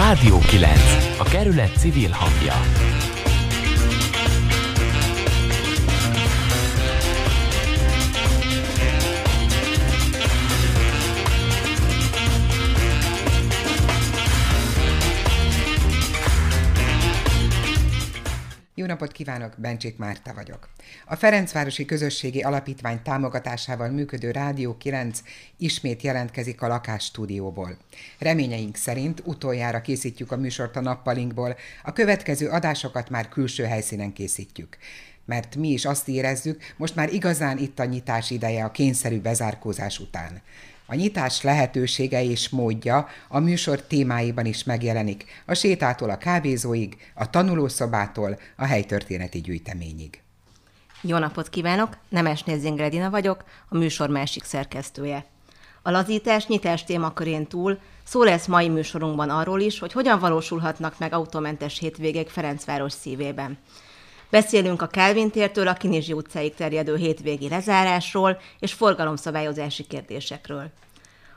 Rádió 9. A kerület civil hangja. Jó napot kívánok, Bencsik Márta vagyok. A Ferencvárosi Közösségi Alapítvány támogatásával működő Rádió 9 ismét jelentkezik a lakásstúdióból. Reményeink szerint utoljára készítjük a műsort a nappalinkból, a következő adásokat már külső helyszínen készítjük mert mi is azt érezzük, most már igazán itt a nyitás ideje a kényszerű bezárkózás után. A nyitás lehetősége és módja a műsor témáiban is megjelenik, a sétától a kávézóig, a tanulószobától a helytörténeti gyűjteményig. Jó napot kívánok! Nemes Nézzingredina vagyok, a műsor másik szerkesztője. A lazítás nyitás témakörén túl szó lesz mai műsorunkban arról is, hogy hogyan valósulhatnak meg autómentes hétvégek Ferencváros szívében. Beszélünk a Kelvin tértől a Kinizsi utcáig terjedő hétvégi lezárásról és forgalomszabályozási kérdésekről.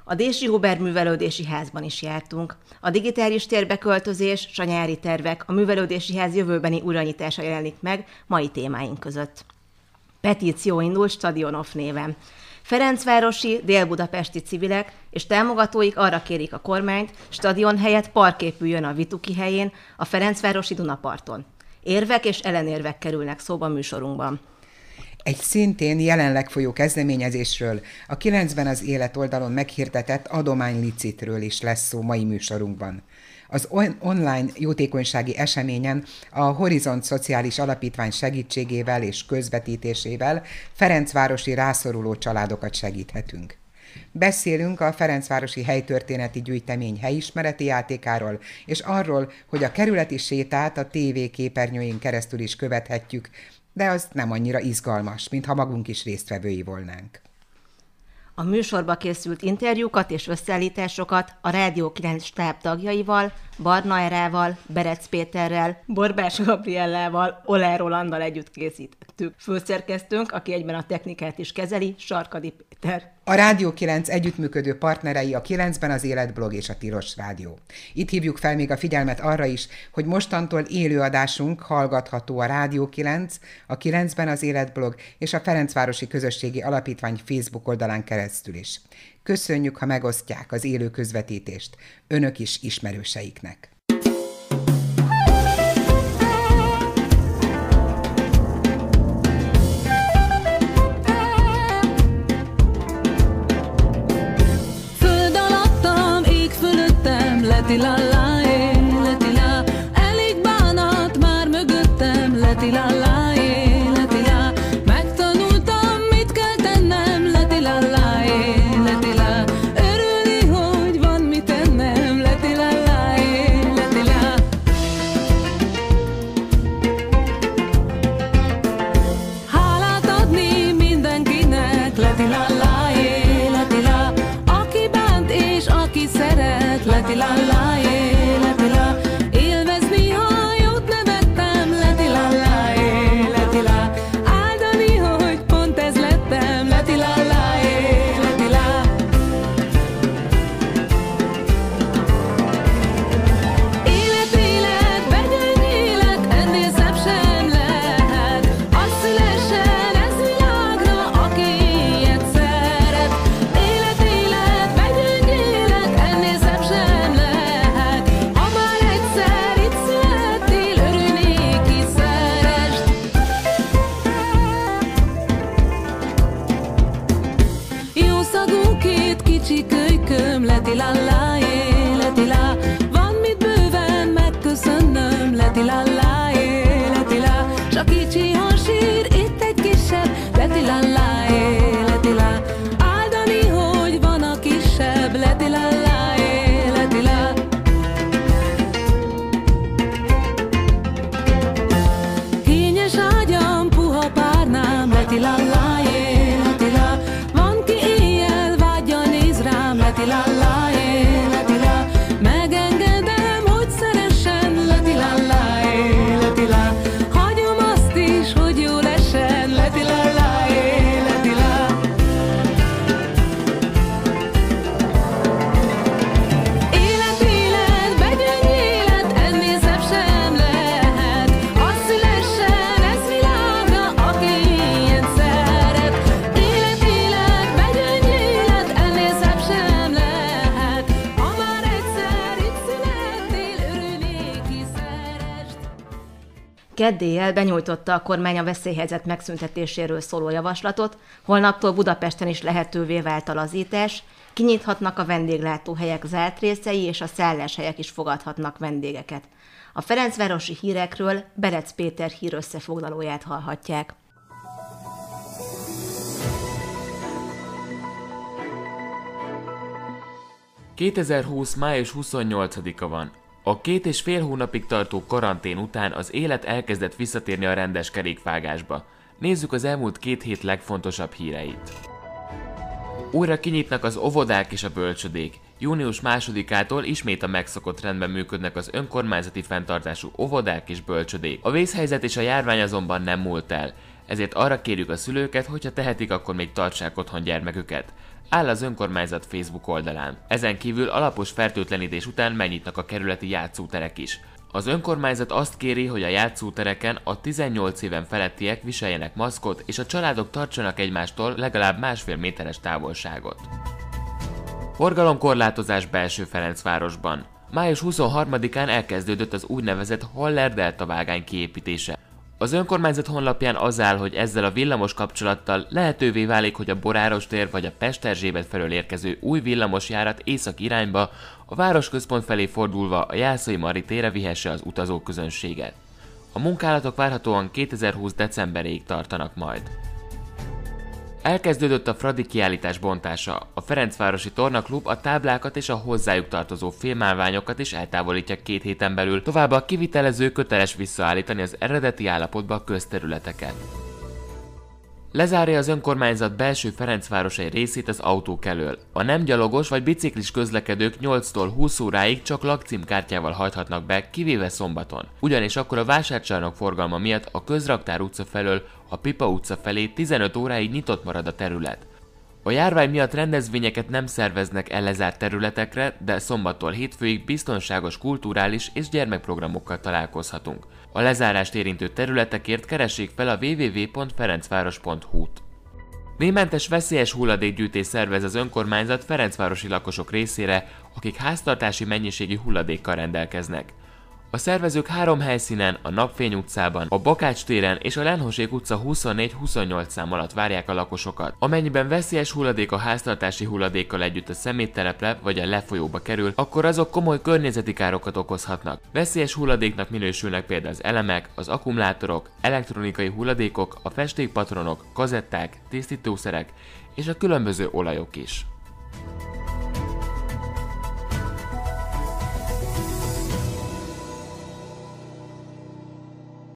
A Dési Huber művelődési házban is jártunk. A digitális térbeköltözés és a nyári tervek, a művelődési ház jövőbeni uranyítása jelenik meg mai témáink között. Petíció indul Stadionov néven. Ferencvárosi, délbudapesti civilek és támogatóik arra kérik a kormányt, stadion helyett park épüljön a Vituki helyén, a Ferencvárosi Dunaparton. Érvek és ellenérvek kerülnek szóba műsorunkban. Egy szintén jelenleg folyó kezdeményezésről, a 90 az élet oldalon meghirdetett adománylicitről is lesz szó mai műsorunkban. Az on- online jótékonysági eseményen a Horizont Szociális Alapítvány segítségével és közvetítésével Ferencvárosi rászoruló családokat segíthetünk. Beszélünk a Ferencvárosi Helytörténeti Gyűjtemény helyismereti játékáról, és arról, hogy a kerületi sétát a TV képernyőjén keresztül is követhetjük, de az nem annyira izgalmas, mintha magunk is résztvevői volnánk. A műsorba készült interjúkat és összeállításokat a Rádió 9 stáb tagjaival, Barna Erával, Berec Péterrel, Borbás Gabriellával, Olá Rolanddal együtt készítettük. Főszerkesztőnk, aki egyben a technikát is kezeli, Sarkadi Péter. A Rádió 9 együttműködő partnerei a 9-ben az Életblog és a Tilos Rádió. Itt hívjuk fel még a figyelmet arra is, hogy mostantól élőadásunk hallgatható a Rádió 9, a 9-ben az Életblog és a Ferencvárosi Közösségi Alapítvány Facebook oldalán keresztül is. Köszönjük, ha megosztják az élő közvetítést önök is ismerőseiknek. Adilal Chici, căi, la la la la la. Keddéjel benyújtotta a kormány a veszélyhelyzet megszüntetéséről szóló javaslatot, holnaptól Budapesten is lehetővé vált a lazítás, kinyithatnak a vendéglátóhelyek zárt részei, és a szálláshelyek is fogadhatnak vendégeket. A Ferencvárosi hírekről Berec Péter hír összefoglalóját hallhatják. 2020. május 28-a van. A két és fél hónapig tartó karantén után az élet elkezdett visszatérni a rendes kerékvágásba. Nézzük az elmúlt két hét legfontosabb híreit. Újra kinyitnak az óvodák és a bölcsödék. Június másodikától ismét a megszokott rendben működnek az önkormányzati fenntartású óvodák és bölcsödék. A vészhelyzet és a járvány azonban nem múlt el, ezért arra kérjük a szülőket, hogyha tehetik, akkor még tartsák otthon gyermeküket áll az önkormányzat Facebook oldalán. Ezen kívül alapos fertőtlenítés után megnyitnak a kerületi játszóterek is. Az önkormányzat azt kéri, hogy a játszótereken a 18 éven felettiek viseljenek maszkot, és a családok tartsanak egymástól legalább másfél méteres távolságot. Forgalomkorlátozás belső Ferencvárosban. Május 23-án elkezdődött az úgynevezett Holler Delta vágány kiépítése. Az önkormányzat honlapján az áll, hogy ezzel a villamos kapcsolattal lehetővé válik, hogy a Boráros tér vagy a Pesterzsébet felől érkező új villamosjárat észak irányba, a városközpont felé fordulva a Jászai Mari tére vihesse az utazóközönséget. A munkálatok várhatóan 2020. decemberéig tartanak majd. Elkezdődött a Fradi kiállítás bontása. A Ferencvárosi Tornaklub a táblákat és a hozzájuk tartozó filmálványokat is eltávolítja két héten belül, továbbá a kivitelező köteles visszaállítani az eredeti állapotba a közterületeket. Lezárja az önkormányzat belső Ferencváros részét az autók elől. A nem gyalogos vagy biciklis közlekedők 8-tól 20 óráig csak lakcímkártyával hajthatnak be, kivéve szombaton. Ugyanis akkor a vásárcsarnok forgalma miatt a Közraktár utca felől a Pipa utca felé 15 óráig nyitott marad a terület. A járvány miatt rendezvényeket nem szerveznek el területekre, de szombattól hétfőig biztonságos kulturális és gyermekprogramokkal találkozhatunk. A lezárást érintő területekért keressék fel a www.ferencváros.hu-t. Némentes veszélyes hulladékgyűjtés szervez az önkormányzat Ferencvárosi lakosok részére, akik háztartási mennyiségi hulladékkal rendelkeznek. A szervezők három helyszínen, a Napfény utcában, a Bakács téren és a Lenhosék utca 24-28 szám alatt várják a lakosokat. Amennyiben veszélyes hulladék a háztartási hulladékkal együtt a szeméttelepre vagy a lefolyóba kerül, akkor azok komoly környezeti károkat okozhatnak. Veszélyes hulladéknak minősülnek például az elemek, az akkumulátorok, elektronikai hulladékok, a festékpatronok, kazetták, tisztítószerek és a különböző olajok is.